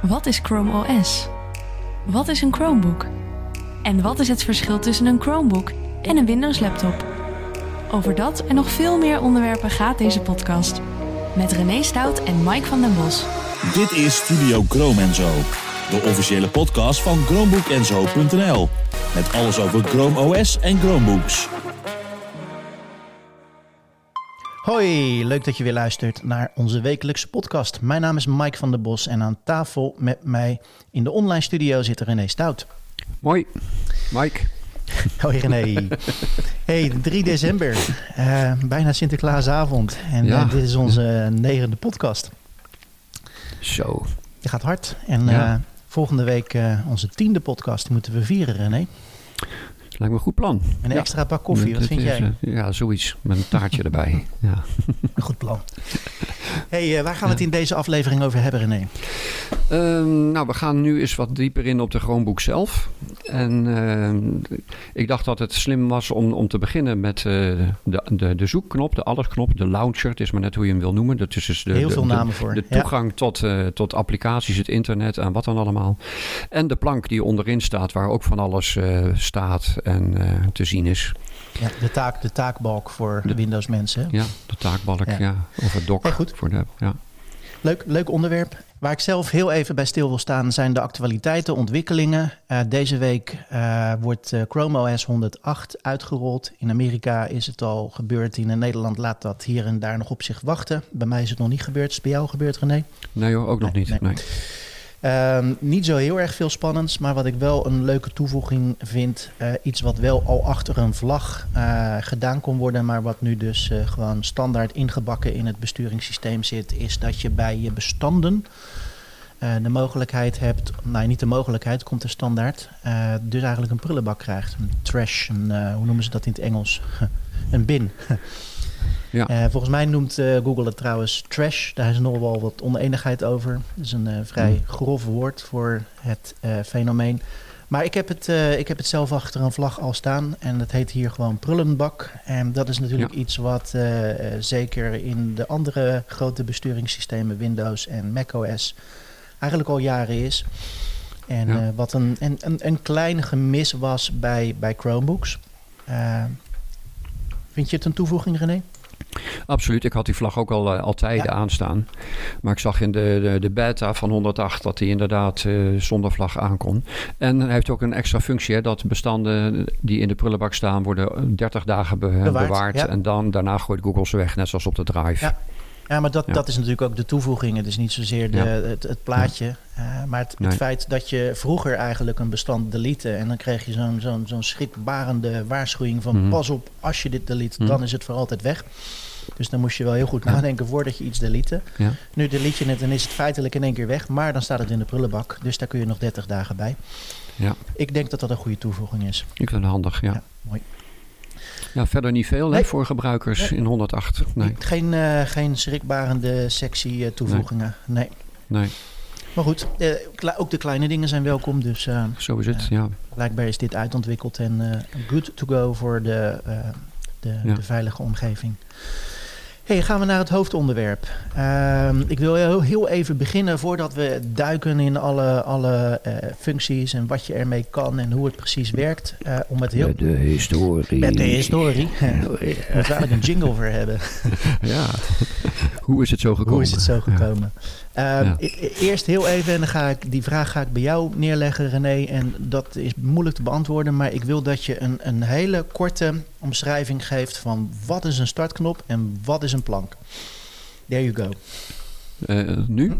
Wat is Chrome OS? Wat is een Chromebook? En wat is het verschil tussen een Chromebook en een Windows laptop? Over dat en nog veel meer onderwerpen gaat deze podcast. Met René Stout en Mike van den Bos. Dit is Studio Chrome Zo, de officiële podcast van ChromebookEnzo.nl. Met alles over Chrome OS en Chromebooks. Hoi, leuk dat je weer luistert naar onze wekelijkse podcast. Mijn naam is Mike van der Bos en aan tafel met mij in de online studio zit René Stout. Mooi, Mike. Hoi René. Hey, 3 december, uh, bijna Sinterklaasavond en Ja. uh, dit is onze negende podcast. Zo. Je gaat hard en Ja. uh, volgende week onze tiende podcast moeten we vieren René. Lijkt me een goed plan. Een Ja. extra bak koffie, wat vind jij? eh, ja, zoiets. Met een taartje erbij. Ja. Een goed plan. Hey, uh, waar gaan we het in deze aflevering over hebben René? Ehm, nou, we gaan nu eens wat dieper in op de Chromebook zelf. En ehm, ik dacht dat het slim was om, om te beginnen met eh, de, de, de zoekknop, de allesknop, de launcher. Het is maar net hoe je hem wil noemen. Dat is dus de, Heel de- veel namen voor. De Ja. toegang tot, eh, tot applicaties, het internet en wat dan allemaal. En de plank die onderin staat, waar ook van alles eh, staat en eh, te zien is. Ja, de, taak, de taakbalk voor de Windows mensen. Ja, de taakbalk, Ja. ja. Of het dock. Heel goed. Voor de, ja. Leuk, leuk onderwerp. Waar ik zelf heel even bij stil wil staan zijn de actualiteiten, ontwikkelingen. Eh, deze week eh, wordt eh, Chrome OS 108 uitgerold. In Amerika is het al gebeurd. In Nederland laat dat hier en daar nog op zich wachten. Bij mij is het nog niet gebeurd. Is het bij jou gebeurd, René? Nee hoor, ook nog Nee, niet. nee. Nee. Ehm, niet zo heel erg veel spannends, maar wat ik wel een leuke toevoeging vind. eh, iets wat wel al achter een vlag eh, gedaan kon worden, maar wat nu dus eh, gewoon standaard ingebakken in het besturingssysteem zit, is dat je bij je bestanden de mogelijkheid hebt, nou niet de mogelijkheid, komt er standaard, dus eigenlijk een prullenbak krijgt. Een trash, hoe noemen ze dat in het Engels? een bin. Ja. Eh, volgens mij noemt eh, Google het trouwens trash. Daar is nog wel wat oneenigheid over. Dat is een eh, vrij Hmm. grof woord voor het fenomeen. Maar ik heb, het, ik heb het zelf achter een vlag al staan. En dat heet hier gewoon prullenbak. En dat is natuurlijk iets wat zeker in de andere grote besturingssystemen, Windows en macOS, eigenlijk al jaren is. En Ja. wat een, een, een, een klein gemis was bij, bij Chromebooks. Vind je het een toevoeging, René? Absoluut, ik had die vlag ook al, eh, al tijden Ja. aanstaan. Maar ik zag in de, de, de beta van 108 dat hij inderdaad eh, zonder vlag aankon. En hij heeft ook een extra functie, hè, dat bestanden die in de prullenbak staan worden 30 dagen be- Bewaard, bewaard. ja. En dan, daarna gooit Google ze weg, net zoals op de drive. Ja. Ja, maar dat, Ja. dat is natuurlijk ook de toevoeging. Het is niet zozeer de, Ja. het, het plaatje. eh, maar het, feit dat je vroeger eigenlijk een bestand delete... en dan kreeg je zo'n zo'n zo'n schrikbarende waarschuwing van... Mhm. pas op, als je dit delete, Mhm. dan is het voor altijd weg. Dus dan moest je wel heel goed nadenken voordat je iets delete. Ja. Nu delete je het en is het feitelijk in één keer weg... maar dan staat het in de prullenbak, dus daar kun je nog 30 dagen bij. Ja. Ik denk dat dat een goede toevoeging is. Ik vind het handig, ja. Ja, mooi. Ja, verder niet veel hè, voor gebruikers Nee. in 108. Nee, Geen, eh, geen schrikbarende sexy eh, toevoegingen, nee. nee, Maar goed, eh, ook de kleine dingen zijn welkom. Dus zo is het, Ja. blijkbaar is dit uitontwikkeld en good to go voor de, de, Ja. de veilige omgeving. Hey, gaan we naar het hoofdonderwerp. Ehm, ik wil heel, heel even beginnen voordat we duiken in alle, alle eh, functies en wat je ermee kan en hoe het precies werkt. eh, om het heel de historie. met de historie. Daar we eigenlijk een jingle voor hebben. Ja, hoe is het zo gekomen? Hoe is het zo gekomen? Ehm, Ja. e- e- Eerst heel even, en dan ga ik, die vraag ga ik bij jou neerleggen, René. En dat is moeilijk te beantwoorden, maar ik wil dat je een, een hele korte omschrijving geeft van wat is een startknop en wat is een plank. There you go. Eh, nu?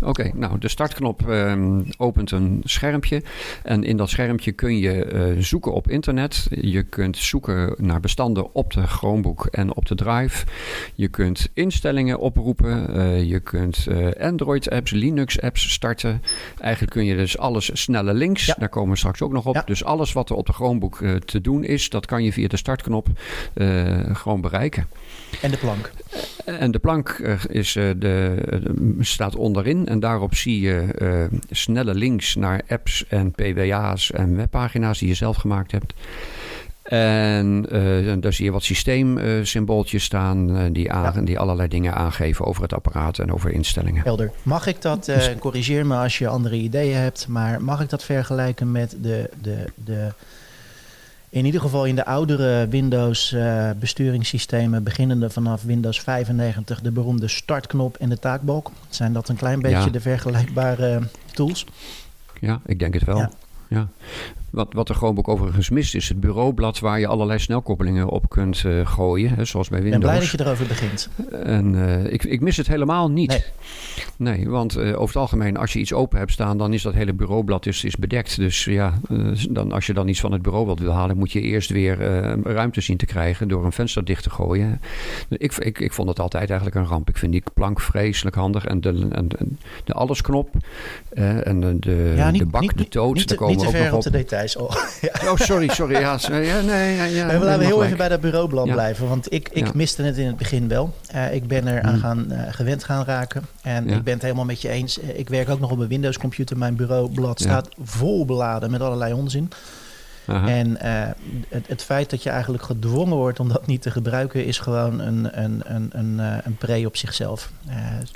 Oké, nou de startknop ehm, opent een schermpje. En in dat schermpje kun je eh, zoeken op internet. Je kunt zoeken naar bestanden op de Chromebook en op de Drive. Je kunt instellingen oproepen. Eh, je kunt Android-apps, Linux-apps starten. Eigenlijk kun je dus alles snelle links. Ja. Daar komen we straks ook nog op. Ja. Dus alles wat er op de Chromebook te doen is, dat kan je via de startknop gewoon bereiken. En de plank. En de plank is, de, staat onderin en daarop zie je eh, snelle links naar apps en PWA's en webpagina's die je zelf gemaakt hebt. En uh, daar zie je wat systeemsymbooltjes staan die, aan, die allerlei dingen aangeven over het apparaat en over instellingen. Helder. Mag ik dat, uh, corrigeer me als je andere ideeën hebt, maar mag ik dat vergelijken met de, de, de in ieder geval in de oudere Windows uh, besturingssystemen, beginnende vanaf Windows 95, de beroemde startknop en de taakbalk. Zijn dat een klein beetje ja. de vergelijkbare tools? Ja, ik denk het wel. Ja. ja. Wat, wat er gewoon ook overigens mist is het bureaublad waar je allerlei snelkoppelingen op kunt uh, gooien, hè, zoals bij Windows. Ik ben blij dat je erover begint. En uh, ik, ik mis het helemaal niet. Nee, nee want uh, over het algemeen, als je iets open hebt staan, dan is dat hele bureaublad is, is bedekt. Dus ja, dan, als je dan iets van het bureaublad wil halen, moet je eerst weer ruimte zien te krijgen door een venster dicht te gooien. Ik, ik, ik vond het altijd eigenlijk een ramp. Ik vind die plank vreselijk handig en de, en de, allesknop en de, de, ja, niet, de bak, niet, de toot, daar komen niet te ook ver nog op op. Oh, ja. Oh, sorry, sorry. Ja, ja, nee, ja, ja, nee, we laten heel even bij dat bureaublad blijven. Want ik, ik miste het in het begin wel. Eh, ik ben er aan Hmm. gaan, eh, gewend gaan raken. En ik ben het helemaal met je eens. Eh, Ik werk ook nog op een Windows computer. Mijn bureaublad staat vol beladen met allerlei onzin. Aha. En het, het feit dat je eigenlijk gedwongen wordt om dat niet te gebruiken... is gewoon een, een, een, een, een pre op zichzelf.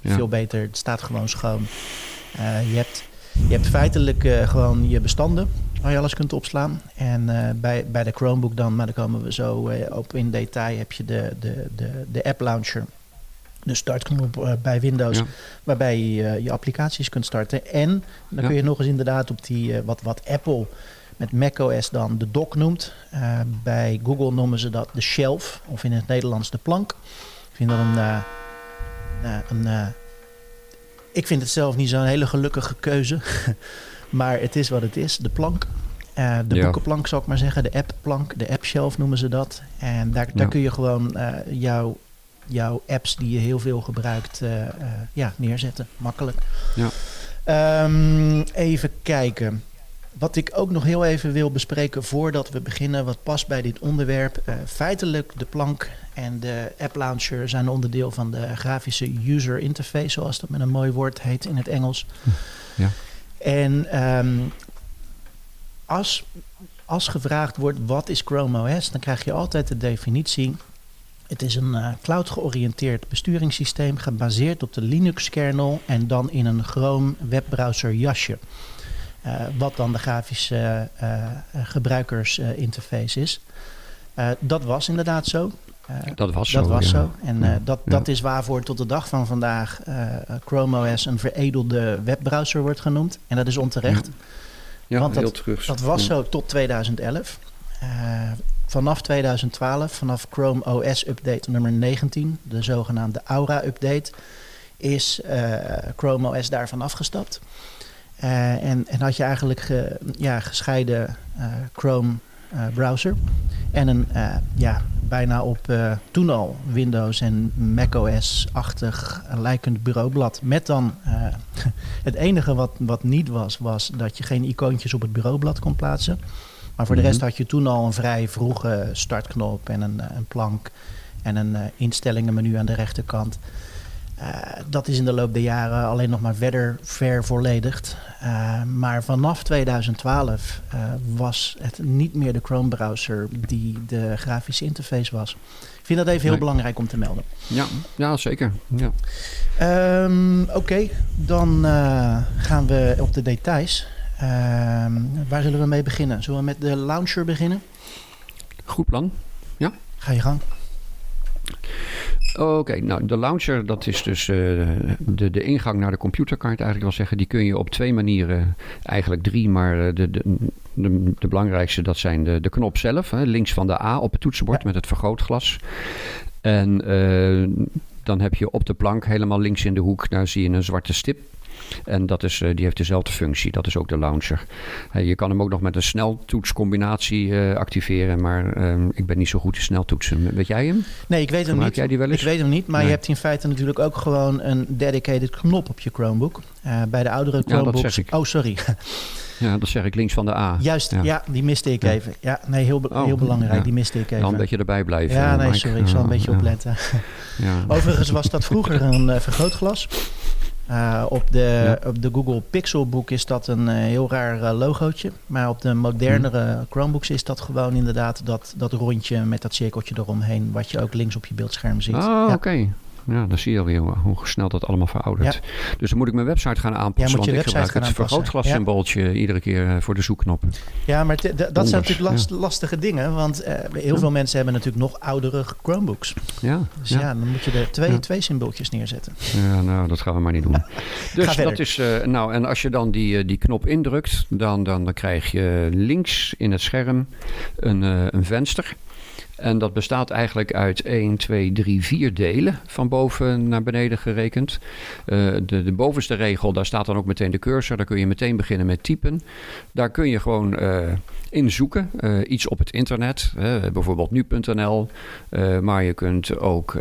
Veel beter. Het staat gewoon schoon. Je, hebt, je hebt feitelijk gewoon je bestanden waar je alles kunt opslaan. En eh, bij, bij de Chromebook dan, maar daar komen we zo eh, op in detail... heb je de, de, de, de app launcher... De startknop eh, bij Windows, Ja. waarbij je je applicaties kunt starten. En dan Ja. kun je nog eens inderdaad op die, wat, wat Apple met macOS dan de dock noemt. Bij Google noemen ze dat de shelf, of in het Nederlands de plank. Ik vind dat een... een ik vind het zelf niet zo'n hele gelukkige keuze. maar het is wat het is, de plank. Eh, de Ja. boekenplank zou ik maar zeggen, de appplank, de app shelf noemen ze dat. En daar, daar Ja. kun je gewoon eh, jouw, jouw apps die je heel veel gebruikt, eh, ja, neerzetten. Makkelijk. Ja. Ehm, even kijken. Wat ik ook nog heel even wil bespreken voordat we beginnen, wat past bij dit onderwerp. Feitelijk, de plank en de app launcher zijn onderdeel van de grafische user interface, zoals dat met een mooi woord heet in het Engels. Ja. En ehm, als, als gevraagd wordt wat is Chrome OS, dan krijg je altijd de definitie. Het is een eh, cloud-georiënteerd besturingssysteem gebaseerd op de Linux-kernel en dan in een Chrome webbrowser jasje. Eh, wat dan de grafische eh, gebruikersinterface is. Dat was inderdaad zo. Eh, Dat was zo. dat was ja. zo. En eh, Ja, dat, ja. dat is waarvoor tot de dag van vandaag eh, Chrome OS een veredelde webbrowser wordt genoemd. En dat is onterecht. Want dat-. Dat was zo tot 2011. Eh, vanaf 2012, vanaf Chrome OS update nummer 19, de zogenaamde Aura update, is Chrome OS daarvan afgestapt. Eh, en, en had je eigenlijk ge- ja, gescheiden Chrome browser en een eh, ja, bijna op eh, toen al Windows en macOS-achtig lijkend bureaublad. Met dan eh, het enige wat, wat niet was, was dat je geen icoontjes op het bureaublad kon plaatsen. Maar voor de rest Mhm. had je toen al een vrij vroege startknop en een, eh, een plank en een eh, instellingenmenu aan de rechterkant. Eh, dat is in de loop der jaren alleen nog maar verder vervolledigd. Eh, maar vanaf 2012 eh, was het niet meer de Chrome-browser die de grafische interface was. Ik vind dat even heel Nee. belangrijk om te melden. Ja, ja, zeker. Ja. Ehm, Oké, dan gaan we op de details. Ehm, waar zullen we mee beginnen? Zullen we met de launcher beginnen? Goed plan. Ga je gang. Oké, nou de launcher, dat is dus eh, de, de ingang naar de computer, kan je het eigenlijk wel zeggen. Die kun je op twee manieren, eigenlijk drie, maar eh, de, de, de, de belangrijkste, dat zijn de, de knop zelf. Hè, links van de A op het toetsenbord Ja. met het vergrootglas. En eh, dan heb je op de plank, helemaal links in de hoek, daar zie je een zwarte stip. En dat is, eh, die heeft dezelfde functie. Dat is ook de launcher. Je kan hem ook nog met een sneltoetscombinatie eh, activeren. Maar eh, ik ben niet zo goed in sneltoetsen. Weet jij hem? Nee, ik weet hem niet. jij die wel eens? Ik weet hem niet, maar Nee. je hebt in feite natuurlijk ook gewoon een dedicated knop op je Chromebook. Eh, bij de oudere Chromebooks. ik. Oh, sorry. Ja, dat zeg ik links van de A. Juist, ja. Ja. die miste ik Ja. even. Ja, nee, heel, be- Oh, heel belangrijk. ja. Die miste ik even. Dan dat je erbij blijft. ja, nee, Mike. sorry. Ik zal een Ja, beetje opletten. Ja. Overigens was dat vroeger een vergrootglas. Uh, op, de, op de Google Pixelbook is dat een uh, heel raar uh, logootje. Maar op de modernere hmm. Chromebooks is dat gewoon inderdaad dat, dat rondje met dat cirkeltje eromheen. Wat je ook links op je beeldscherm ziet. Oh, ja. oké. Ja, dan zie je alweer hoe snel dat allemaal veroudert. Dus dan moet ik mijn website gaan aanpassen. Ja, want ik gebruik het vergrootglassymbooltje iedere keer eh, voor de zoekknop. Ja, maar dat zijn natuurlijk last, lastige dingen. Want uh, heel veel mensen hebben natuurlijk nog oudere Chromebooks. Ja. Dus ja, dan moet je er twee, twee symbooltjes neerzetten. Ja, nou, dat gaan we maar niet doen. dus dat is, uh, nou, en als je dan die, die knop indrukt, dan, dan, dan krijg je links in het scherm een, een venster. En dat bestaat eigenlijk uit 1, 2, 3, 4 delen van boven naar beneden gerekend. Uh, de, de, bovenste regel, daar staat dan ook meteen de cursor. Daar kun je meteen beginnen met typen. Daar kun je gewoon uh, in zoeken. Uh, iets op het internet, bijvoorbeeld nu.nl. maar je kunt ook,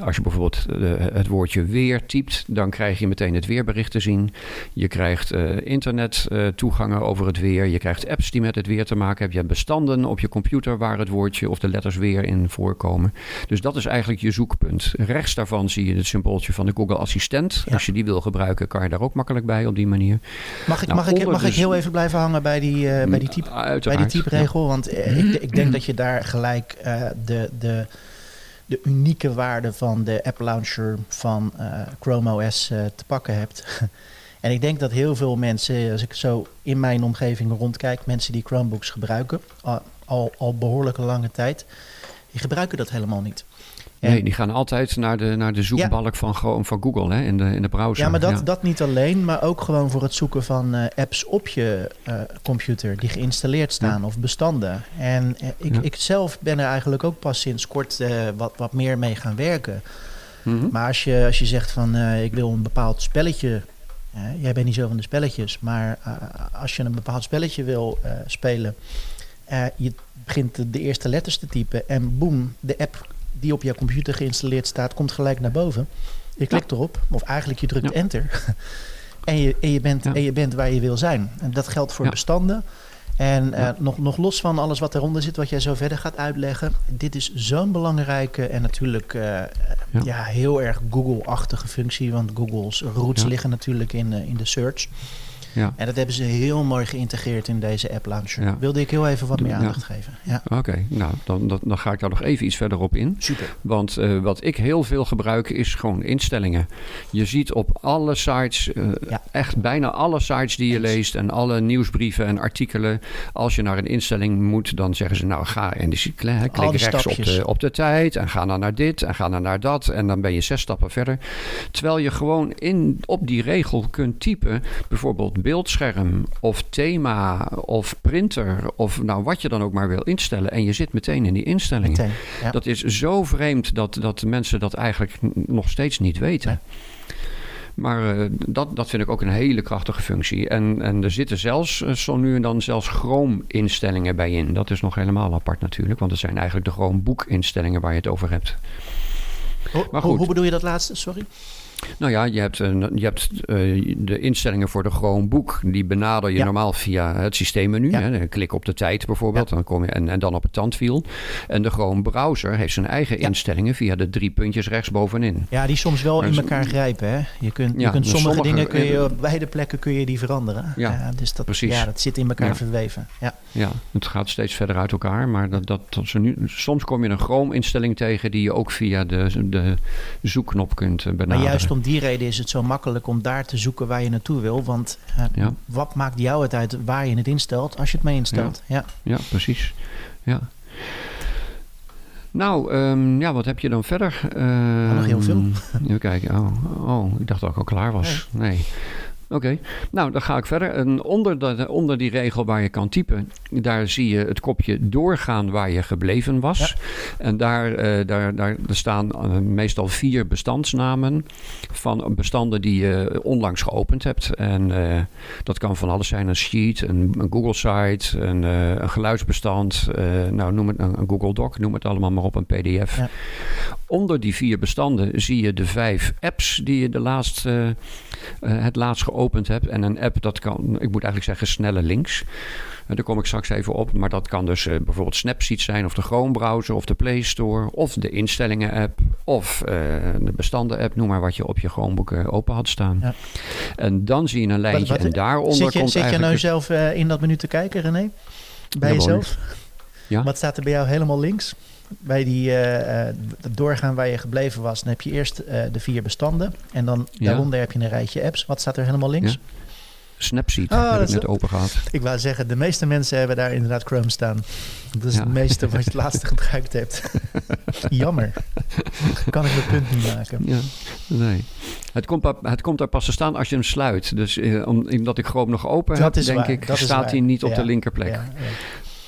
als je bijvoorbeeld het woordje weer typt, dan krijg je meteen het weerbericht te zien. Je krijgt internet toegangen over het weer. Je krijgt apps die met het weer te maken hebben. Je hebt bestanden op je computer waar het woordje of de letters weer in voorkomen. Dus dat is eigenlijk je zoekpunt. Rechts daarvan zie je het symbooltje van de Google Assistent. Als je die wil gebruiken, kan je daar ook makkelijk bij op die manier. Mag ik, nou, mag ik, mag ik dus- heel even blijven hangen bij die, bij die, type, bij die type regel? Want uh, ik, ik, denk dat je daar gelijk uh, de, de, de unieke waarde van de app launcher van Chrome OS te pakken hebt. En ik denk dat heel veel mensen, als ik zo in mijn omgeving rondkijk, mensen die Chromebooks gebruiken, al, al behoorlijke lange tijd, die gebruiken dat helemaal niet. Nee, die gaan altijd naar de, naar de zoekbalk van, van Google hè, in, de, in de browser. Ja, maar dat, dat niet alleen, maar ook gewoon voor het zoeken van uh, apps op je uh, computer die geïnstalleerd staan of bestanden. En uh, ik, ik zelf ben er eigenlijk ook pas sinds kort wat, wat meer mee gaan werken. Mm -hmm. Maar als je, als je zegt van ik wil een bepaald spelletje jij bent niet zo van de spelletjes, maar uh, als je een bepaald spelletje wil uh, spelen, je begint de eerste letters te typen en boem, de app die op jouw computer geïnstalleerd staat, komt gelijk naar boven. Je klikt ja. erop, of eigenlijk je drukt ja. enter. en, je, en, je bent, en je bent waar je wil zijn. En dat geldt voor bestanden. En uh, nog, nog los van alles wat eronder zit, wat jij zo verder gaat uitleggen. Dit is zo'n belangrijke en natuurlijk uh, ja. heel erg Google-achtige functie. Want Google's roots liggen natuurlijk in, uh, in de search. Ja. En dat hebben ze heel mooi geïntegreerd in deze app launcher. Ja. Wilde ik heel even wat meer aandacht ja. geven. Ja. Oké, nou dan, dan, dan, ga ik daar nog even iets verder op in. Super. Want uh, wat ik heel veel gebruik is gewoon instellingen. Je ziet op alle sites, uh, echt bijna alle sites die je Eens. leest en alle nieuwsbrieven en artikelen. Als je naar een instelling moet, dan zeggen ze nou ga in de klik, klik rechts op de, op de tijd en ga dan naar dit en ga dan naar dat. En dan ben je zes stappen verder. Terwijl je gewoon in, op die regel kunt typen, bijvoorbeeld beeldscherm of thema of printer of nou wat je dan ook maar wil instellen. En je zit meteen in die instellingen. Meteen, ja. Dat is zo vreemd dat, dat mensen dat eigenlijk nog steeds niet weten. Nee. Maar uh, dat, dat vind ik ook een hele krachtige functie. En, en er zitten zelfs uh, zo nu en dan zelfs Chrome-instellingen bij in. Dat is nog helemaal apart natuurlijk, want het zijn eigenlijk de Chrome-boek-instellingen waar je het over hebt. Ho, maar goed. Hoe bedoel je dat laatste? Sorry. Nou ja, je hebt, een, je hebt uh, de instellingen voor de Chromebook. Die benader je ja. normaal via het systeemmenu. Ja. Hè. Klik op de tijd bijvoorbeeld. Ja. Dan kom je, en, en dan op het tandwiel. En de Chrome browser heeft zijn eigen instellingen via de drie puntjes rechtsbovenin. Ja, die soms wel maar in elkaar grijpen. Hè? Je kunt, je kunt sommige, sommige, dingen kun je op beide plekken kun je die veranderen. Ja, dus dat, precies. Ja, dat zit in elkaar verweven. Ja. ja, het gaat steeds verder uit elkaar. Maar dat, dat, dat nu, soms kom je een Chrome instelling tegen die je ook via de, de zoekknop kunt benaderen. Om die reden is het zo makkelijk om daar te zoeken waar je naartoe wil. Want uh, ja. wat maakt jou het uit waar je het instelt als je het mee instelt? Ja, ja. ja precies. Ja. Nou, um, ja, wat heb je dan verder? Uh, nog heel veel. Even kijken. Oh, oh, ik dacht dat ik al klaar was. Nee. nee. Oké, okay. nou dan ga ik verder. En onder, de, onder die regel waar je kan typen, daar zie je het kopje doorgaan waar je gebleven was. Ja. En daar, uh, daar, daar staan uh, meestal vier bestandsnamen van bestanden die je onlangs geopend hebt. En uh, dat kan van alles zijn: een sheet, een, een Google site, een, een geluidsbestand, nou noem het een, Google Doc, noem het allemaal maar op, een PDF. Ja. Onder die vier bestanden zie je de vijf apps die je de laatste, het laatst geopend hebt. En een app, dat kan, ik moet eigenlijk zeggen, snelle links. Uh, daar kom ik straks even op. Maar dat kan dus uh, bijvoorbeeld Snapseed zijn, of de Chrome browser, of de Play Store, of de instellingen app, of uh, de bestanden app, noem maar wat je op je Chromebook open had staan. Ja. En dan zie je een lijntje wat, wat, en daaronder zit je, komt Zit je nou zelf in dat menu te kijken, René? Bij jezelf? Ja. Wat staat er bij jou helemaal links? Bij die uh, doorgaan waar je gebleven was, dan heb je eerst uh, de vier bestanden. En dan Ja. daaronder heb je een rijtje apps. Wat staat er helemaal links? Ja. Snapseed Oh, heb ik net open gehad. Ik wou zeggen, de meeste mensen hebben daar inderdaad Chrome staan. Dat is Ja. het meeste wat je het laatste gebruikt hebt. Jammer. Kan ik mijn punt niet maken. Ja, nee. Het komt, pa- het komt er pas te staan als je hem sluit. Dus eh, om- omdat ik Chrome nog open Dat heb, denk waar, ik, dat staat hij niet op Ja, de linkerplek. Ja,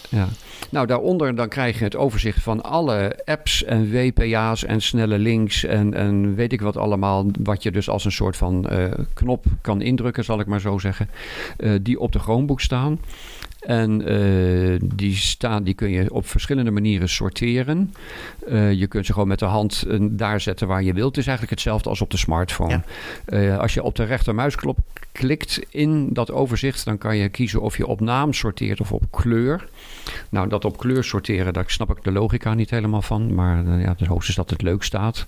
ja. Nou, daaronder dan krijg je het overzicht van alle apps en WPA's en snelle links en, en weet ik wat allemaal. Wat je dus als een soort van eh, knop kan indrukken, zal ik maar zo zeggen. eh, die op de Chromebook staan. En eh, die, staan, die kun je op verschillende manieren sorteren. Je kunt ze gewoon met de hand daar zetten waar je wilt. Het is eigenlijk hetzelfde als op de smartphone. Ja. Als je op de rechtermuisknop klikt in dat overzicht, dan kan je kiezen of je op naam sorteert of op kleur. Nou, dat op kleur sorteren, daar snap ik de logica niet helemaal van. Maar eh, ja, het hoogste is dat het leuk staat.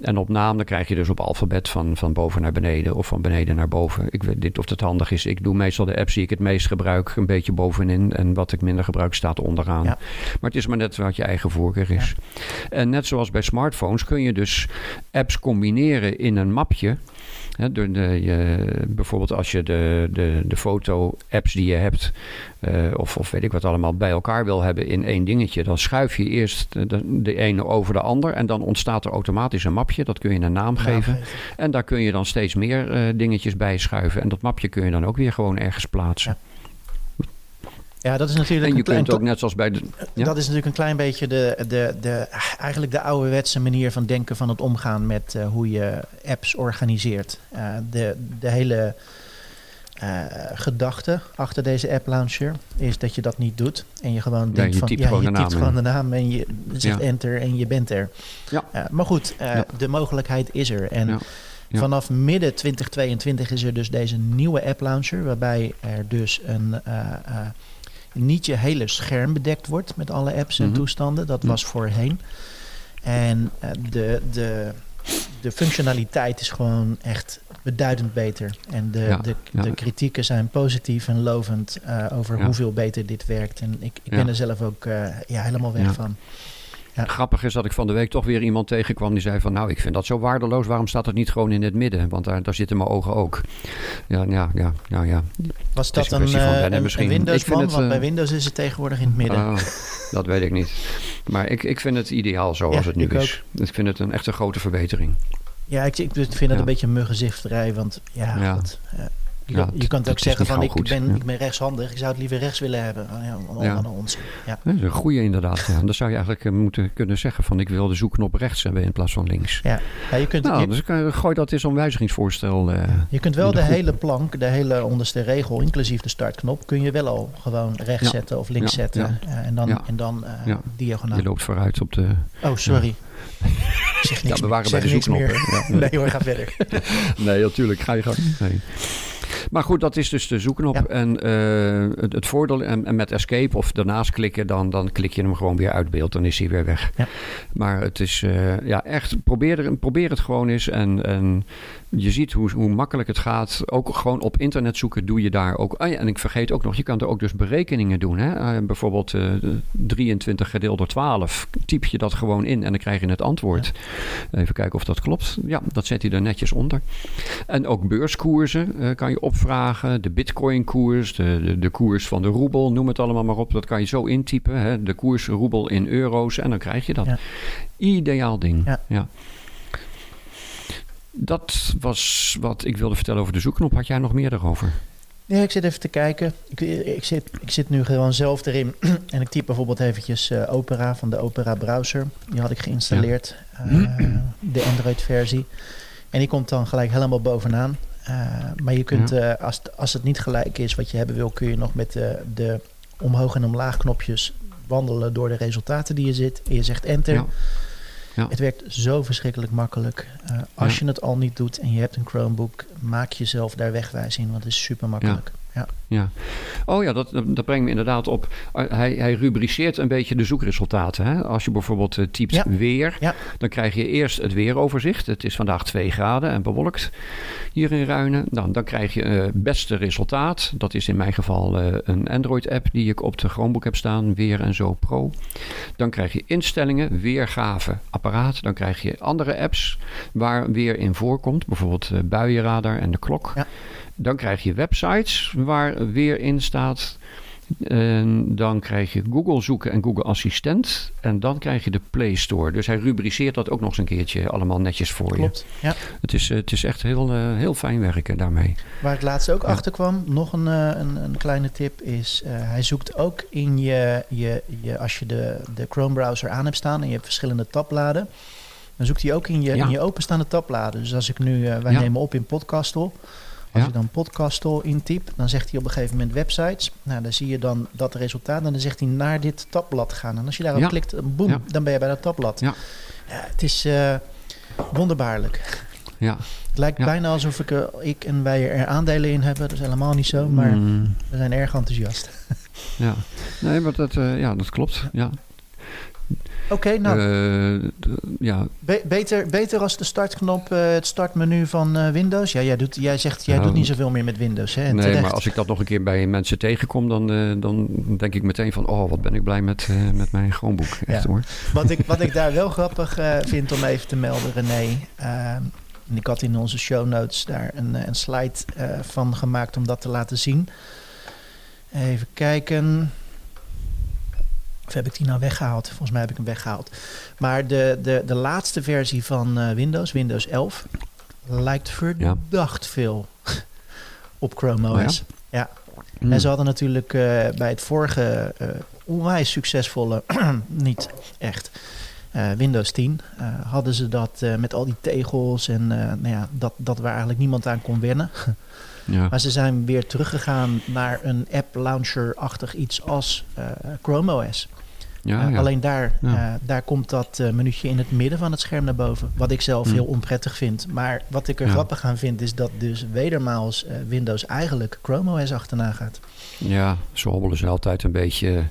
En op naam, dan krijg je dus op alfabet van, van boven naar beneden of van beneden naar boven. Ik weet niet of het handig is. Ik doe meestal de apps die ik het meest gebruik een beetje bovenin. En wat ik minder gebruik staat onderaan. Ja. Maar het is maar net wat je eigen voorkeur is. En net zoals bij smartphones kun je dus apps combineren in een mapje. Hè, door de, je, bijvoorbeeld als je de, de, de foto-apps die je hebt, eh, of, of weet ik wat allemaal, bij elkaar wil hebben in één dingetje, dan schuif je eerst de, ene over de ander en dan ontstaat er automatisch een mapje. Dat kun je een naam geven. En daar kun je dan steeds meer eh, dingetjes bij schuiven. En dat mapje kun je dan ook weer gewoon ergens plaatsen. Ja, dat is natuurlijk En je kunt ook net zoals bij de. Ja? Dat is natuurlijk een klein beetje de, de, de, eigenlijk de ouderwetse manier van denken van het omgaan met eh, hoe je apps organiseert. Eh, de, de hele eh, gedachte achter deze app launcher is dat je dat niet doet. En je gewoon denkt je van ja, gewoon je typt naam gewoon de naam en je zegt Ja. enter en je bent er. Ja. Maar goed, Ja. de mogelijkheid is er. En Ja. Ja. vanaf midden 2022 is er dus deze nieuwe app launcher, waarbij er dus een niet je hele scherm bedekt wordt met alle apps en Mhm. toestanden. Dat Mhm. was voorheen. En eh, de, de, de functionaliteit is gewoon echt beduidend beter. En de, Ja, de, ja. de kritieken zijn positief en lovend eh, over Ja. hoeveel beter dit werkt. En ik, ik ben er zelf ook eh, ja, helemaal weg van. Ja. Grappig is dat ik van de week toch weer iemand tegenkwam die zei van... nou, ik vind dat zo waardeloos, waarom staat het niet gewoon in het midden? Want daar, daar zitten mijn ogen ook. Ja, ja, ja, nou ja. Was dat een een, eh, wennen een, misschien. een Ik Windows vind man? het, Want bij eh, Windows is het tegenwoordig in het midden. Oh, dat weet ik niet. Maar ik, ik vind het ideaal zoals Ja, het nu ik is. Ik vind het een echt een grote verbetering. Ja, ik, ik vind het Ja. een beetje een muggenzifterij. Want ja, Ja. goed, je, Ja, je het ook zeggen van ik goed, ben, ja. ik ben rechtshandig. Ik zou het liever rechts willen hebben. Oh, Ja, Ja. onzin. Ja. Dat is een goede inderdaad. Ja. Dan zou je eigenlijk eh, moeten kunnen zeggen van... ik wil de zoekknop rechts hebben in plaats van links. Ja. Ja, je, kunt, Nou, je, dus kan je- gooi dat eens om wijzigingsvoorstel. eh, je kunt wel de hele plank, de hele onderste regel, inclusief de startknop, kun je wel al gewoon rechts zetten of links zetten. Eh, en dan, en dan eh, Ja. diagonaal. je loopt vooruit op de... Oh, sorry. Zeg niks Ja, we waren meer. bij de? Ja. Nee hoor, ga verder. Nee, natuurlijk. Ga je gang. Nee. Maar goed, dat is dus de zoekknop. Ja. En eh, het, het voordeel, en, en met escape of daarnaast klikken, dan, dan klik je hem gewoon weer uit beeld. Dan is hij weer weg. Ja. Maar het is eh, ja, echt, probeer, er, probeer het gewoon eens. En, en je ziet hoe, hoe makkelijk het gaat. Ook gewoon op internet zoeken doe je daar ook. Ah ja, en ik vergeet ook nog, je kan er ook dus berekeningen doen. Hè? Eh, bijvoorbeeld eh, 23 gedeeld door 12. Typ je dat gewoon in en dan krijg je het antwoord. Even kijken of dat klopt. Ja, dat zet hij er netjes onder. En ook beurskoersen eh, kan je opvragen. De bitcoin-koers, de, de, de koers van de roebel, noem het allemaal maar op. Dat kan je zo intypen. Hè? De koers roebel in euro's en dan krijg je dat. Ja. Ideaal ding. Ja. Ja. Dat was wat ik wilde vertellen over de zoekknop. Had jij nog meer daarover? Ja, ik zit even te kijken. Ik, ik, zit, ik zit nu gewoon zelf erin. en ik typ bijvoorbeeld eventjes eh, Opera van de Opera browser. Die had ik geïnstalleerd. eh, de Android versie. En die komt dan gelijk helemaal bovenaan. Eh, maar je kunt, als, het- als het niet gelijk is wat je hebben wil... kun je nog met de, de omhoog en omlaag knopjes wandelen door de resultaten die je zit. En je zegt enter. Ja. Ja. Het werkt zo verschrikkelijk makkelijk. Uh, als Ja. je het al niet doet en je hebt een Chromebook, maak jezelf daar wegwijs in, want het is super makkelijk. Ja. Ja. Oh ja, dat, dat brengt me inderdaad op. Uh, Hij, hij rubriceert een beetje de zoekresultaten. Hè? Als je bijvoorbeeld uh, typt Ja. weer, Ja. dan krijg je eerst het weeroverzicht. Het is vandaag 2 graden en bewolkt hier in Ruinen. Dan, dan krijg je uh, beste resultaat. Dat is in mijn geval uh, een Android-app die ik op de Chromebook heb staan, Weer en Zo Pro. Dan krijg je instellingen, weergave, apparaat. Dan krijg je andere apps waar weer in voorkomt. Bijvoorbeeld buienradar en de klok. Ja. Dan krijg je websites waar weer in staat. En dan krijg je Google zoeken en Google Assistent. En dan krijg je de Play Store. Dus hij rubriceert dat ook nog eens een keertje allemaal netjes voor Klopt. je. Ja. Het, is, het is echt heel, uh, heel fijn werken daarmee. Waar ik laatst ook Ja. achter kwam, nog een, uh, een, een kleine tip, is uh, hij zoekt ook in je, je, je als je de, de Chrome browser aan hebt staan en je hebt verschillende tabbladen. Dan zoekt hij ook in je, Ja. in je openstaande tabbladen. Dus als ik nu, uh, wij nemen op in Podcastle. Als Ja. je dan Podcastle intypt, dan zegt hij op een gegeven moment websites. Nou, dan zie je dan dat resultaat en dan zegt hij naar dit tabblad gaan. En als je daarop Ja. klikt, boem, Ja. dan ben je bij dat tabblad. Ja. Ja, het is uh, wonderbaarlijk. Ja. Het lijkt bijna alsof ik, er, ik en wij er aandelen in hebben. Dat is helemaal niet zo, maar Mm, we zijn erg enthousiast. ja. Nee, maar dat, uh, ja, dat klopt. Ja. Oké, nou, Uh, d- ja, be- beter, beter als de startknop, uh, het startmenu van uh, Windows. Ja, jij, doet, jij zegt, jij Nou, doet niet zoveel meer met Windows, hè? Nee, terecht. maar als ik dat nog een keer bij mensen tegenkom, dan, dan denk ik meteen van, oh, wat ben ik blij met, met mijn Chromebook. Echt Ja. hoor. Wat ik, wat ik daar wel grappig vind om even te melden, René. En ik had in onze show notes daar een, een slide van gemaakt om dat te laten zien. Even kijken. Of heb ik die nou weggehaald? Volgens mij heb ik hem weggehaald. Maar de, de, de laatste versie van uh, Windows, Windows 11, lijkt verdacht ja. veel op Chrome OS. Oh, ja. ja. Mm. En ze hadden natuurlijk uh, bij het vorige uh, onwijs succesvolle, niet echt, Windows 10, hadden ze dat met al die tegels en nou ja, dat, dat waar eigenlijk niemand aan kon wennen. Ja. Maar ze zijn weer teruggegaan naar een app launcher-achtig iets als uh, Chrome OS. Ja, uh, ja. Alleen daar, uh, daar komt dat minuutje in het midden van het scherm naar boven. Wat ik zelf Hm. heel onprettig vind. Maar wat ik er grappig aan vind, is dat dus wedermaals Windows eigenlijk Chrome OS achterna gaat. ja, zo hobbelen ze altijd een beetje.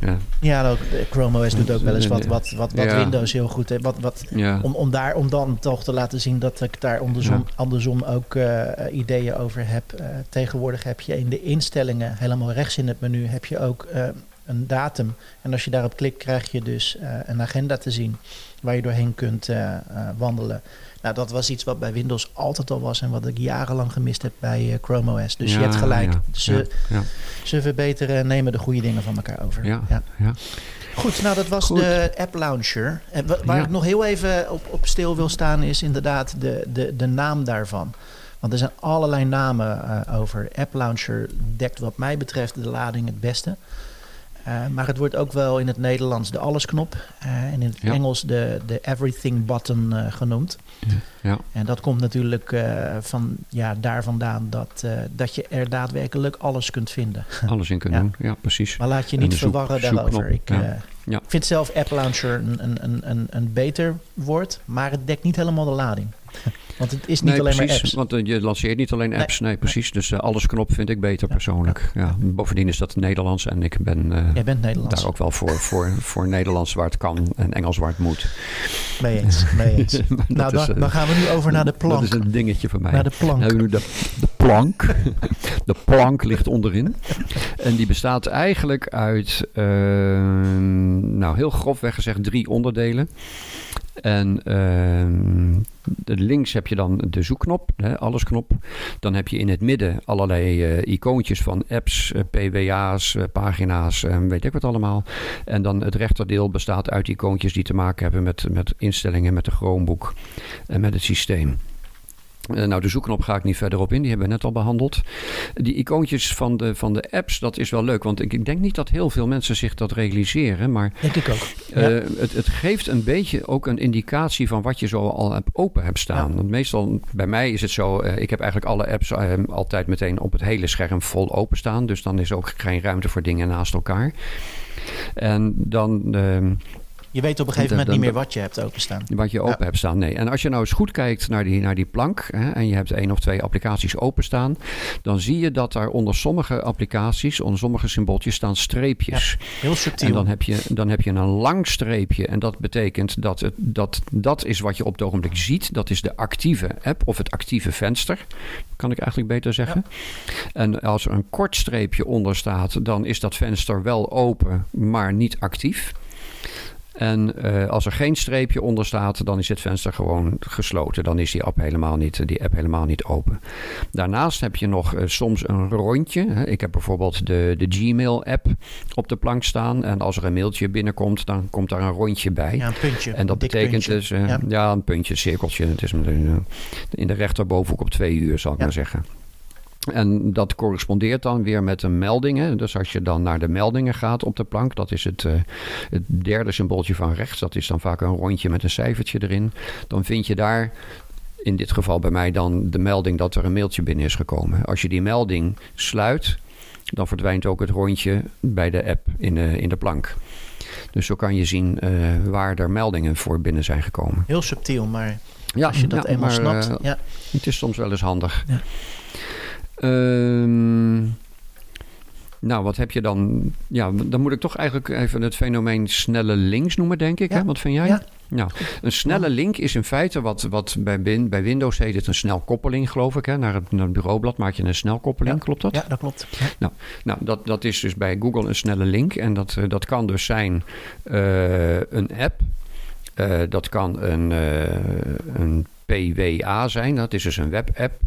Ja, Ja, ook, eh, Chrome OS doet ook wel eens wat, wat, wat, wat Ja. Windows heel goed heeft. Wat, wat, ja, om, om, daar, om dan toch te laten zien dat ik daar andersom, andersom ook uh, ideeën over heb. Uh, tegenwoordig heb je in de instellingen, helemaal rechts in het menu, heb je ook uh, een datum. En als je daarop klikt, krijg je dus uh, een agenda te zien waar je doorheen kunt uh, wandelen. Nou, dat was iets wat bij Windows altijd al was en wat ik jarenlang gemist heb bij uh, Chrome OS. Dus Ja, je hebt gelijk. ja, ze, ja, ze verbeteren, nemen de goede dingen van elkaar over. Ja, ja. Goed, nou dat was Goed. de app launcher. En wa- waar ik nog heel even op, op stil wil staan is inderdaad de, de, de naam daarvan. Want er zijn allerlei namen uh, over. App launcher dekt wat mij betreft de lading het beste. Uh, maar het wordt ook wel in het Nederlands de allesknop uh, en in het Ja. Engels de, de everything button uh, genoemd. Ja. En dat komt natuurlijk van ja, daar vandaan dat, dat je er daadwerkelijk alles kunt vinden. Alles in kunnen Ja. doen. Ja, precies. Maar laat je niet zoek- verwarren daarover. Ik vind zelf App Launcher een, een, een, een, een beter woord, maar het dekt niet helemaal de lading. Want het is niet nee, alleen precies, maar apps. Want uh, je lanceert niet alleen apps. Nee, precies. Dus uh, alles knop vind ik beter persoonlijk. Ja. Bovendien is dat Nederlands en ik ben uh, Jij bent Nederlands. daar ook wel voor, voor, voor Nederlands waar het kan en Engels waar het moet. Mee eens, mee eens. Dat nou, is, dan, dan gaan we nu over naar de plank. Dat is een dingetje voor mij. Naar de plank. Nou, nu de, de plank. de plank ligt onderin. En die bestaat eigenlijk uit, uh, nou heel grofweg gezegd, drie onderdelen. En uh, links heb je dan de zoekknop, hè, allesknop. Dan heb je in het midden allerlei uh, icoontjes van apps, uh, PWA's, pagina's, weet ik wat allemaal. En dan het rechterdeel bestaat uit icoontjes die te maken hebben met, met instellingen, met de Chromebook en met het systeem. Uh, nou, de zoekknop ga ik niet verder op in, die hebben we net al behandeld. Die icoontjes van de, van de apps, dat is wel leuk. Want ik, ik denk niet dat heel veel mensen zich dat realiseren. Maar denk ik ook. Uh, ja. het, het, geeft een beetje ook een indicatie van wat je zo al heb, open hebt staan. Ja. Want meestal, bij mij is het zo, uh, ik heb eigenlijk alle apps uh, altijd meteen op het hele scherm vol openstaan. Dus dan is ook geen ruimte voor dingen naast elkaar. En dan... Je weet op een gegeven moment niet meer wat je hebt openstaan. Wat je open Ja. hebt staan, nee. En als je nou eens goed kijkt naar die, naar die plank hè, en je hebt één of twee applicaties openstaan, dan zie je dat daar onder sommige applicaties, onder sommige symbooltjes staan streepjes. Heel subtiel. En dan heb, je, dan heb je een lang streepje. En dat betekent dat, het, dat dat is wat je op het ogenblik ziet. Dat is de actieve app of het actieve venster. Kan ik eigenlijk beter zeggen. En als er een kort streepje onder staat, dan is dat venster wel open, maar niet actief. En eh, als er geen streepje onder staat, dan is het venster gewoon gesloten. Dan is die app helemaal niet, die app helemaal niet open. Daarnaast heb je nog eh, soms een rondje. Ik heb bijvoorbeeld de, de Gmail-app op de plank staan. En als er een mailtje binnenkomt, dan komt daar een rondje bij. Ja, een puntje. En dat betekent puntje. dus, eh, ja. Ja. een puntje, een cirkeltje. Het is in de rechterbovenhoek op twee uur, zal ik Ja. maar zeggen. En dat correspondeert dan weer met de meldingen. Dus als je dan naar de meldingen gaat op de plank, dat is het, eh, het derde symbooltje van rechts. Dat is dan vaak een rondje met een cijfertje erin. Dan vind je daar, in dit geval bij mij, dan de melding dat er een mailtje binnen is gekomen. Als je die melding sluit, dan verdwijnt ook het rondje bij de app in de, in de plank. Dus zo kan je zien eh, waar er meldingen voor binnen zijn gekomen. Heel subtiel, maar Ja, als je dat ja, eenmaal maar, snapt. eh, ja. het is soms wel eens handig. Ja. Ehm, nou, wat heb je dan? Ja, dan moet ik toch eigenlijk even het fenomeen snelle links noemen, denk ik. Ja. Hè? Wat vind jij? Ja. Nou, een snelle link is in feite wat, wat bij, Win- bij Windows heet het een snelkoppeling, geloof ik. Hè? Naar, het, naar het bureaublad maak je een snelkoppeling, Ja. klopt dat? ja, dat klopt. Ja. Nou, dat, dat is dus bij Google een snelle link. En dat, eh, dat kan dus zijn eh, een app. Eh, dat kan een, een PWA zijn. Dat is dus een webapp.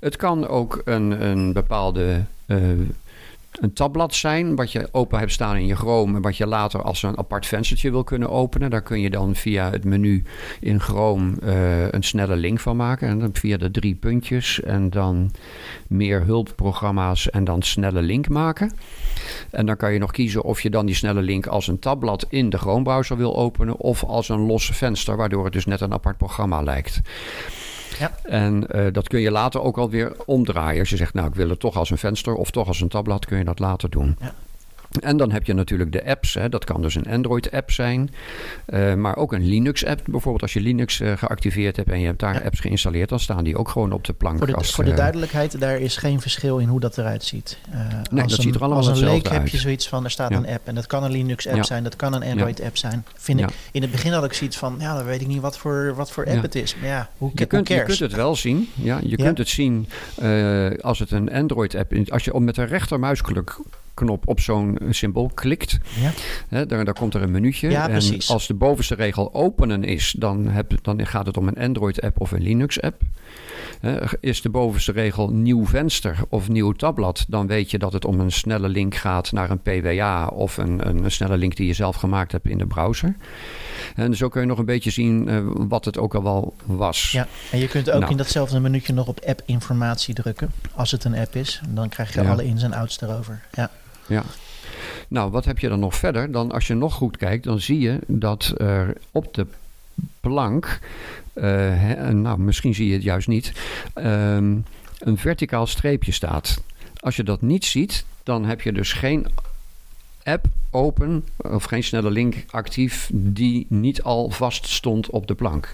Het kan ook een, een bepaalde eh, een tabblad zijn. Wat je open hebt staan in je Chrome. En wat je later als een apart venstertje wil kunnen openen. Daar kun je dan via het menu in Chrome eh, een snelle link van maken. En dan via de drie puntjes. En dan meer hulpprogramma's en dan snelle link maken. En dan kan je nog kiezen of je dan die snelle link als een tabblad in de Chrome browser wil openen of als een los venster, waardoor het dus net een apart programma lijkt. Ja. En eh, dat kun je later ook alweer omdraaien. Als je zegt, nou ik wil het toch als een venster of toch als een tabblad, kun je dat later doen. Ja. En dan heb je natuurlijk de apps. Hè. Dat kan dus een Android-app zijn. eh, maar ook een Linux-app. Bijvoorbeeld als je Linux eh, geactiveerd hebt en je hebt daar Ja. apps geïnstalleerd, dan staan die ook gewoon op de plank. Voor de, als, voor de eh, duidelijkheid, daar is geen verschil in hoe dat eruit ziet. Eh, dat als een, ziet er allemaal Als een leek heb je zoiets van, er staat Ja. een app. En dat kan een Linux-app Ja. zijn, dat kan een Android-app zijn. Vind ik, in het begin had ik zoiets van, ja, dan weet ik niet wat voor, wat voor app het is. Maar ja, hoe, Je kunt, je kunt het wel zien. Ja, je kunt het zien als het een Android-app is. Als je met de rechtermuisknop op zo'n symbool klikt, Ja. hè, daar, daar komt er een menuutje. Ja, en precies. als de bovenste regel openen is, dan, heb, dan gaat het om een Android-app of een Linux-app. Is de bovenste regel nieuw venster of nieuw tabblad, dan weet je dat het om een snelle link gaat naar een PWA of een, een snelle link die je zelf gemaakt hebt in de browser. En zo kun je nog een beetje zien eh, wat het ook al wel was. Ja, en je kunt ook Nou. in datzelfde minuutje nog op app-informatie drukken. Als het een app is. Dan krijg je Ja. alle ins en outs erover. Ja. Ja. Nou, wat heb je dan nog verder? Dan, als je nog goed kijkt, dan zie je dat er op de plank, eh, nou, misschien zie je het juist niet, ehm, een verticaal streepje staat. Als je dat niet ziet, dan heb je dus geen app open of geen snelle link actief die niet al vast stond op de plank.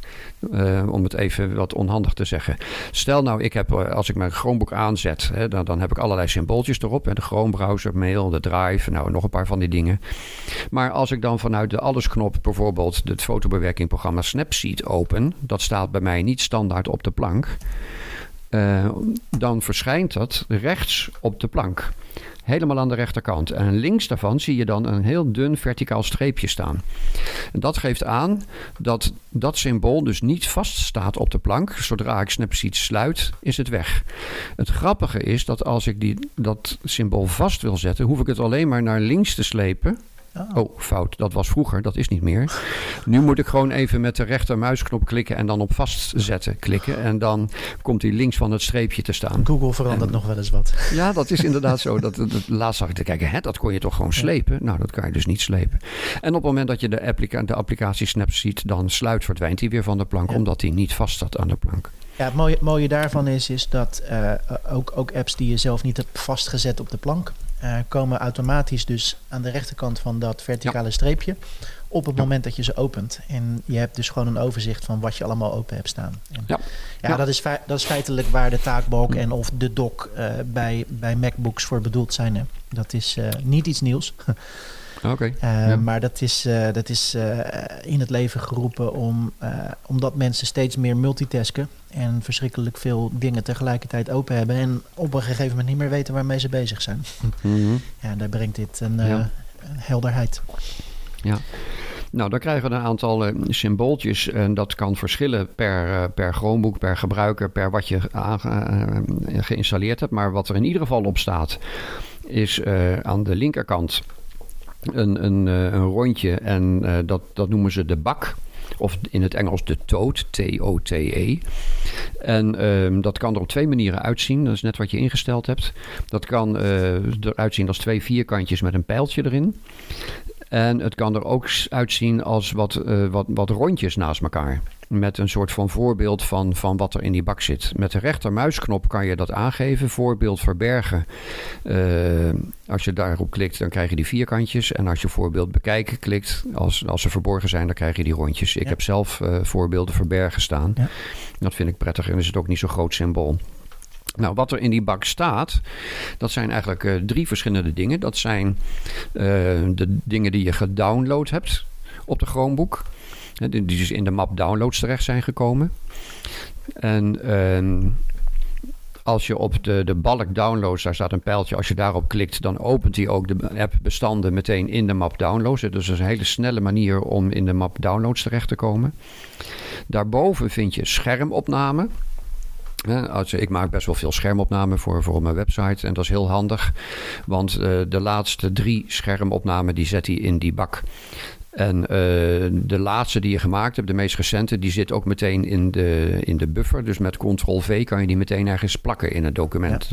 Eh, om het even wat onhandig te zeggen. Stel nou, ik heb, eh, als ik mijn Chromebook aanzet, hè, dan, dan heb ik allerlei symbooltjes erop. De Chrome browser, mail, de drive, nou nog een paar van die dingen. Maar als ik dan vanuit de alles-knop bijvoorbeeld het fotobewerkingprogramma Snapseed open, dat staat bij mij niet standaard op de plank. Eh, dan verschijnt dat rechts op de plank. Helemaal aan de rechterkant. En links daarvan zie je dan een heel dun verticaal streepje staan. Dat geeft aan dat dat symbool dus niet vaststaat op de plank. Zodra ik Snapseed sluit, is het weg. Het grappige is dat als ik die, dat symbool vast wil zetten, hoef ik het alleen maar naar links te slepen. Oh. Oh, fout. Dat was vroeger. Dat is niet meer. Nu moet ik gewoon even met de rechtermuisknop klikken en dan op vastzetten klikken. En dan komt hij links van het streepje te staan. Google verandert nog wel eens wat. Ja, dat is inderdaad zo. Dat, laatst zag ik te kijken, hè, dat kon je toch gewoon slepen? Nou, dat kan je dus niet slepen. En op het moment dat je de, applica de applicatie Snapseed dan sluit, verdwijnt hij weer van de plank, Ja. omdat hij niet vast staat aan de plank. Ja, het mooie, mooie daarvan is, is dat eh, ook, ook apps die je zelf niet hebt vastgezet op de plank, eh, komen automatisch dus aan de rechterkant van dat verticale streepje op het moment dat je ze opent. En je hebt dus gewoon een overzicht van wat je allemaal open hebt staan. En Ja. ja, Ja. Dat, is dat is feitelijk waar de taakbalk en of de dock eh, bij, bij MacBooks voor bedoeld zijn. hè. Dat is eh, niet iets nieuws. Oké. Eh, Ja. Maar dat is, eh, dat is eh, in het leven geroepen om, omdat mensen steeds meer multitasken en verschrikkelijk veel dingen tegelijkertijd open hebben en op een gegeven moment niet meer weten waarmee ze bezig zijn. Mhm. Ja, daar brengt dit een, eh, Ja. een helderheid. Nou, dan krijgen we een aantal symbooltjes. En dat kan verschillen per, eh, per Chromebook, per gebruiker, per wat je aange- geïnstalleerd hebt. Maar wat er in ieder geval op staat, is aan de linkerkant een, een, eh, een rondje. En eh, dat, dat noemen ze de bak. Of in het Engels de toad, T-O-T-E. En ehm, dat kan er op twee manieren uitzien. Dat is net wat je ingesteld hebt. Dat kan eh, eruit zien als twee vierkantjes met een pijltje erin. En het kan er ook uitzien als wat, wat, wat rondjes naast elkaar. Met een soort van voorbeeld van, van wat er in die bak zit. Met de rechtermuisknop kan je dat aangeven. Voorbeeld verbergen. Eh, als je daarop klikt, dan krijg je die vierkantjes. En als je voorbeeld bekijken klikt, als, als ze verborgen zijn, dan krijg je die rondjes. Ik Ja. heb zelf eh, voorbeelden verbergen staan. Ja. Dat vind ik prettig en is het ook niet zo'n groot symbool. Nou, wat er in die bak staat, dat zijn eigenlijk eh, drie verschillende dingen. Dat zijn de dingen die je gedownload hebt op de Chromebook. Die dus in de map downloads terecht zijn gekomen. En ehm, als je op de, de balk downloads, daar staat een pijltje. Als je daarop klikt, dan opent hij ook de app bestanden meteen in de map downloads. Dus dat is een hele snelle manier om in de map downloads terecht te komen. Daarboven vind je schermopname. Ik maak best wel veel schermopnamen voor, voor mijn website. En dat is heel handig. Want eh, de laatste drie schermopnamen die zet hij in die bak. En eh, de laatste die je gemaakt hebt, de meest recente, die zit ook meteen in de, in de buffer. Dus met Ctrl-V kan je die meteen ergens plakken in het document.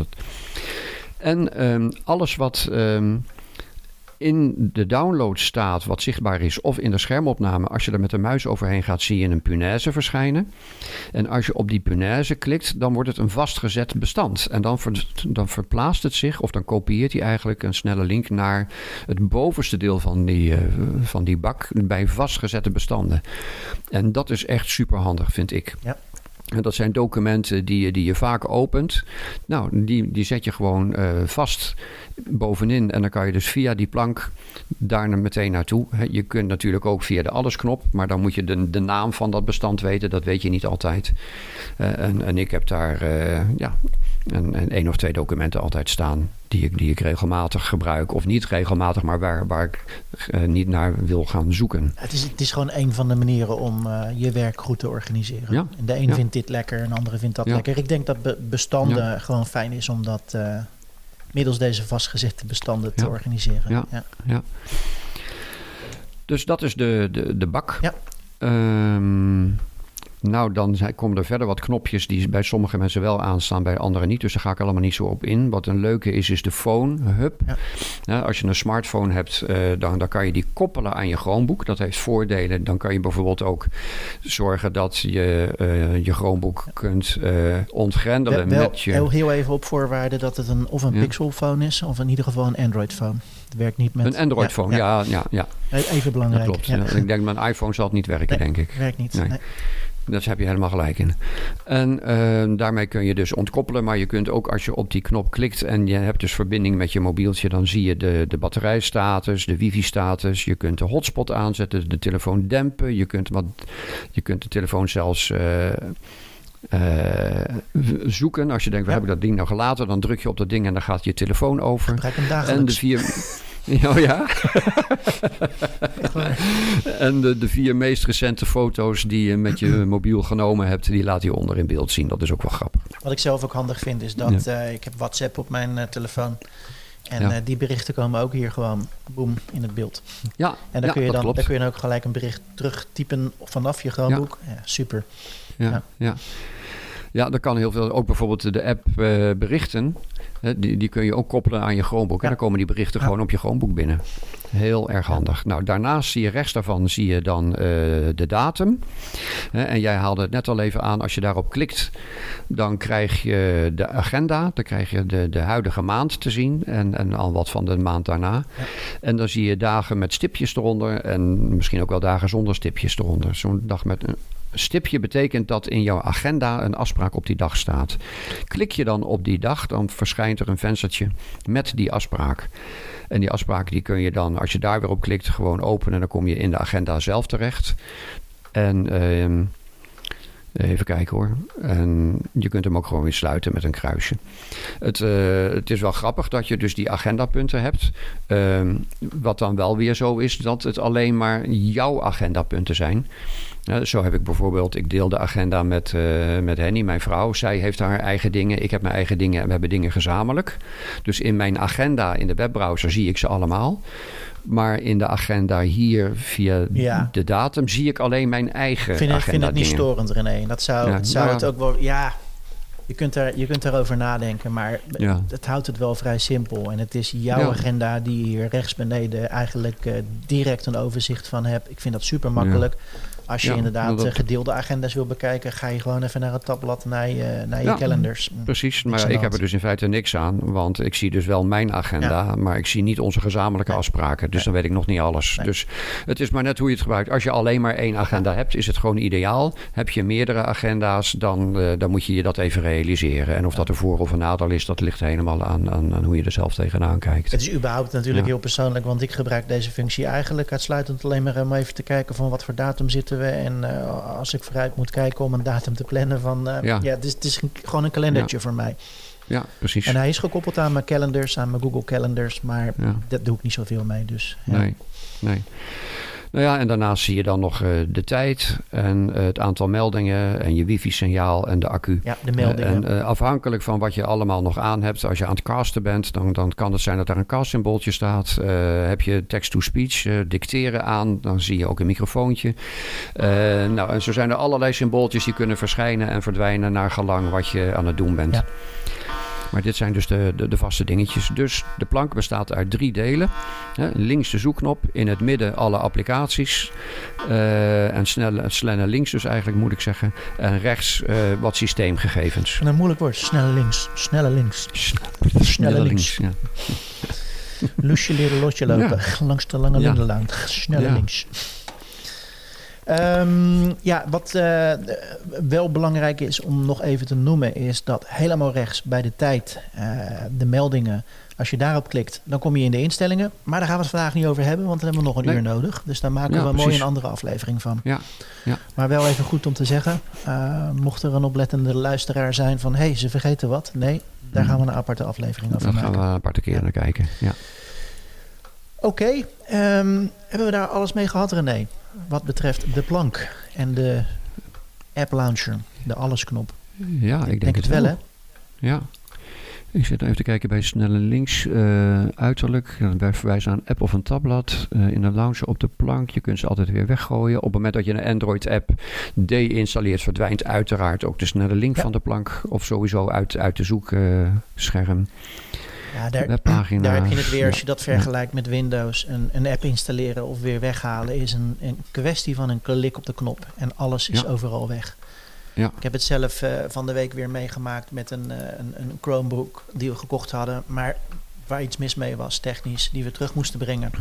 En ehm, alles wat ehm, in de download staat, wat zichtbaar is, of in de schermopname, als je er met de muis overheen gaat, zie je een punaise verschijnen. En als je op die punaise klikt, dan wordt het een vastgezet bestand. En dan, ver- dan verplaatst het zich, of dan kopieert hij eigenlijk een snelle link naar het bovenste deel van die, eh, van die bak bij vastgezette bestanden. En dat is echt super handig, vind ik. Ja. En dat zijn documenten die je, die je vaak opent. Nou, die, die zet je gewoon eh, vast bovenin. En dan kan je dus via die plank daar meteen naartoe. Je kunt natuurlijk ook via de alles-knop. Maar dan moet je de, de naam van dat bestand weten. Dat weet je niet altijd. Eh, en, en ik heb daar eh, ja, een, een één of twee documenten altijd staan. Die ik, die ik regelmatig gebruik. Of niet regelmatig, maar waar, waar ik eh, niet naar wil gaan zoeken. Het is, het is gewoon een van de manieren om je werk goed te organiseren. Ja. En de een Ja. vindt dit lekker en de andere vindt dat Ja. lekker. Ik denk dat be- bestanden gewoon fijn is om dat middels deze vastgezette bestanden te Ja. organiseren. Ja. Dus dat is de, de, de bak. Ja. Ehm, nou, dan komen er verder wat knopjes die bij sommige mensen wel aanstaan, bij anderen niet. Dus daar ga ik allemaal niet zo op in. Wat een leuke is, is de Phone Hub. Ja. Ja, als je een smartphone hebt, eh, dan, dan kan je die koppelen aan je Chromebook. Dat heeft voordelen. Dan kan je bijvoorbeeld ook zorgen dat je eh, je Chromebook kunt eh, ontgrendelen Wel, met je... heel, heel even op voorwaarde dat het een, of een Ja. Pixel-phone is, of in ieder geval een Android-phone. Het werkt niet met... Een Android-phone, ja, ja, ja, Even dat belangrijk. klopt. Ja. Ja, Ik denk, mijn iPhone zal het niet werken, Nee. denk ik. Werkt niet. Nee. Nee. Daar heb je helemaal gelijk in. En eh, daarmee kun je dus ontkoppelen. Maar je kunt ook als je op die knop klikt en je hebt dus verbinding met je mobieltje, dan zie je de, de batterijstatus, de wifi-status. Je kunt de hotspot aanzetten, de telefoon dempen. Je kunt, wat, je kunt de telefoon zelfs eh, eh, zoeken. Als je denkt, waar Ja. heb ik dat ding nou gelaten? Dan druk je op dat ding en dan gaat je telefoon over. En de vier. Oh ja? En de, de vier meest recente foto's die je met je mobiel genomen hebt, die laat je onder in beeld zien. Dat is ook wel grappig. Wat ik zelf ook handig vind is dat eh, ik heb WhatsApp op mijn eh, telefoon. En Ja. eh, die berichten komen ook hier gewoon boem in het beeld. Ja, En dan, ja, kun, je dan, dan kun je dan ook gelijk een bericht terugtypen vanaf je Chromebook. Ja. super. Ja, Ja. ja. dat kan heel veel. Ook bijvoorbeeld de app berichten. Die, die kun je ook koppelen aan je Chromebook. En dan komen die berichten gewoon op je Chromebook binnen. Heel erg handig. Nou, daarnaast zie je rechts daarvan zie je dan eh, de datum. En jij haalde het net al even aan. Als je daarop klikt, dan krijg je de agenda. Dan krijg je de, de huidige maand te zien. En, en al wat van de maand daarna. En dan zie je dagen met stipjes eronder. En misschien ook wel dagen zonder stipjes eronder. Zo'n dag met een stipje betekent dat in jouw agenda een afspraak op die dag staat. Klik je dan op die dag, dan verschijnt er een venstertje met die afspraak. En die afspraak die kun je dan, als je daar weer op klikt, gewoon openen. Dan kom je in de agenda zelf terecht. En ehm, even kijken hoor. En je kunt hem ook gewoon weer sluiten met een kruisje. Het, eh, het is wel grappig dat je dus die agendapunten hebt. Ehm, wat dan wel weer zo is dat het alleen maar jouw agendapunten zijn. Zo heb ik bijvoorbeeld, ik deel de agenda met, eh, met Henny, mijn vrouw. Zij heeft haar eigen dingen, ik heb mijn eigen dingen en we hebben dingen gezamenlijk. Dus in mijn agenda in de webbrowser zie ik ze allemaal. Maar in de agenda hier via Ja. de datum zie ik alleen mijn eigen Ik vind, het- agenda vind het niet dingen. storend, René. Dat zou, Ja, het, zou nou het ja. ook wel... Ja, je kunt, er, je kunt erover nadenken, maar Ja. het houdt het wel vrij simpel. En het is jouw Ja. agenda die je hier rechts beneden eigenlijk eh, direct een overzicht van hebt. Ik vind dat super makkelijk. Als je Ja, inderdaad dat- eh, gedeelde agenda's wil bekijken, ga je gewoon even naar het tabblad, naar je, naar je Ja. calendars. Precies, Niks aan maar ik heb er dus in feite niks aan. Want ik zie dus wel mijn agenda, maar ik zie niet onze gezamenlijke Nee. afspraken. Dus Nee. dan weet ik nog niet alles. Nee. Dus het is maar net hoe je het gebruikt. Als je alleen maar één agenda hebt, is het gewoon ideaal. Heb je meerdere agenda's, dan, eh, dan moet je je dat even realiseren. En of dat een voor- of een nadeel is, dat ligt helemaal aan, aan, aan hoe je er zelf tegenaan kijkt. Het is überhaupt natuurlijk heel persoonlijk, want ik gebruik deze functie eigenlijk uitsluitend alleen maar om even te kijken van wat voor datum zitten we. En eh, als ik vooruit moet kijken om een datum te plannen van, eh, ja. Ja. het is, het is een- gewoon een kalendertje voor mij. Ja, precies. En hij is gekoppeld aan mijn calendars, aan mijn Google calendars, maar Ja. dat doe ik niet zoveel mee. Dus, ja. Nee, nee. Nou ja, en daarnaast zie je dan nog eh, de tijd en eh, het aantal meldingen en je wifi-signaal en de accu. Ja, de meldingen. En eh, afhankelijk van wat je allemaal nog aan hebt, als je aan het casten bent, dan, dan kan het zijn dat daar een castsymbooltje staat. Heb je text-to-speech, dicteren aan, dan zie je ook een microfoontje. Nou, en zo zijn er allerlei symbooltjes die kunnen verschijnen en verdwijnen naar gelang wat je aan het doen bent. Ja. Maar dit zijn dus de, de, de vaste dingetjes. Dus de plank bestaat uit drie delen. Hè, links de zoekknop, in het midden alle applicaties. eh, en snelle, snelle links dus eigenlijk moet ik zeggen. En rechts eh, wat systeemgegevens. En een moeilijk woord, snelle links, snelle links. Snelle links. ja. Loesje leren losje lopen, langs de lange Ja. lindenlaan. Snelle Ja. links. Ehm, ja, wat eh, wel belangrijk is om nog even te noemen, is dat helemaal rechts bij de tijd, eh, de meldingen, als je daarop klikt, dan kom je in de instellingen. Maar daar gaan we het vandaag niet over hebben, want dan hebben we nog een Nee. uur nodig. Dus daar maken Ja, we mooi een andere aflevering van. Ja, ja. Maar wel even goed om te zeggen, eh, mocht er een oplettende luisteraar zijn van, hé, hey, ze vergeten wat. Nee, daar gaan we een aparte aflevering over Daar maken. gaan we een paar keer naar kijken. Ja. Oké, ehm, hebben we daar alles mee gehad, René? Wat betreft de plank en de app launcher, de allesknop. ja, ik denk, het wel, hè? Ja. Ik zit even te kijken bij snelle links. eh, uiterlijk. Wij verwijzen aan een app of een tabblad. eh, in de launcher op de plank. Je kunt ze altijd weer weggooien. Op het moment dat je een Android-app deinstalleert, verdwijnt uiteraard ook de snelle link Ja. van de plank. Of sowieso uit, uit de zoekscherm. Ja, daar, daar heb je het weer, als je dat vergelijkt met Windows. Een, een app installeren of weer weghalen is een, een kwestie van een klik op de knop. En alles is overal weg. Ja. Ik heb het zelf eh, van de week weer meegemaakt met een, eh, een, een Chromebook die we gekocht hadden. Maar waar iets mis mee was, technisch, die we terug moesten brengen.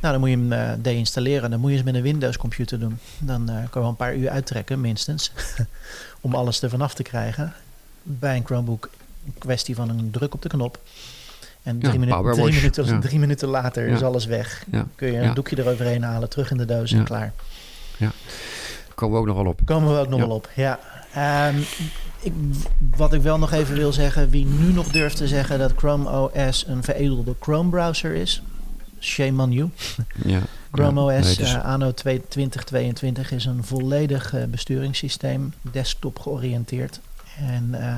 Nou, dan moet je hem eh, deinstalleren. Dan moet je het met een Windows computer doen. Dan kan je wel een paar uur uittrekken, minstens. om alles er vanaf te krijgen. Bij een Chromebook kwestie van een druk op de knop. En drie, Ja, minuten, drie, minuten, Ja. drie minuten later Ja. is alles weg. Ja. Kun je een Ja. doekje eroverheen halen, terug in de doos en Ja. klaar. Komen we ook nog wel op. Komen we ook nog Ja. wel op, ja. Ehm, ik, wat ik wel nog even wil zeggen, wie nu nog durft te zeggen dat Chrome OS een veredelde Chrome browser is, shame on you. Ja. Chrome Ja, OS nee, dus- anno 2 2022 is een volledig eh, besturingssysteem, desktop georiënteerd. En eh,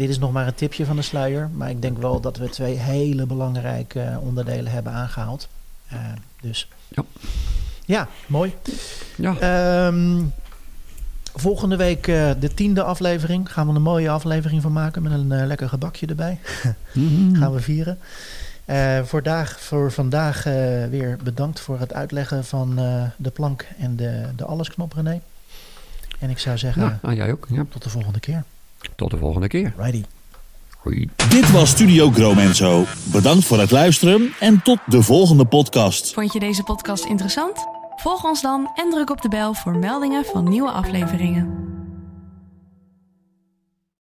dit is nog maar een tipje van de sluier, maar ik denk wel dat we twee hele belangrijke eh, onderdelen hebben aangehaald. Eh, dus Ja. ja, mooi. ja. Ehm, volgende week uh, de tiende aflevering. Gaan we een mooie aflevering van maken met een uh, lekker gebakje erbij. Mhm. Gaan we vieren. Uh, voor, dag, voor vandaag weer bedankt voor het uitleggen van de plank en de, de allesknop, René. En ik zou zeggen, ja, jij ook. Ja. tot de volgende keer. Tot de volgende keer. Righty. Hoi. Dit was Studio Gromenzo. Bedankt voor het luisteren en tot de volgende podcast. Vond je deze podcast interessant? Volg ons dan en druk op de bel voor meldingen van nieuwe afleveringen.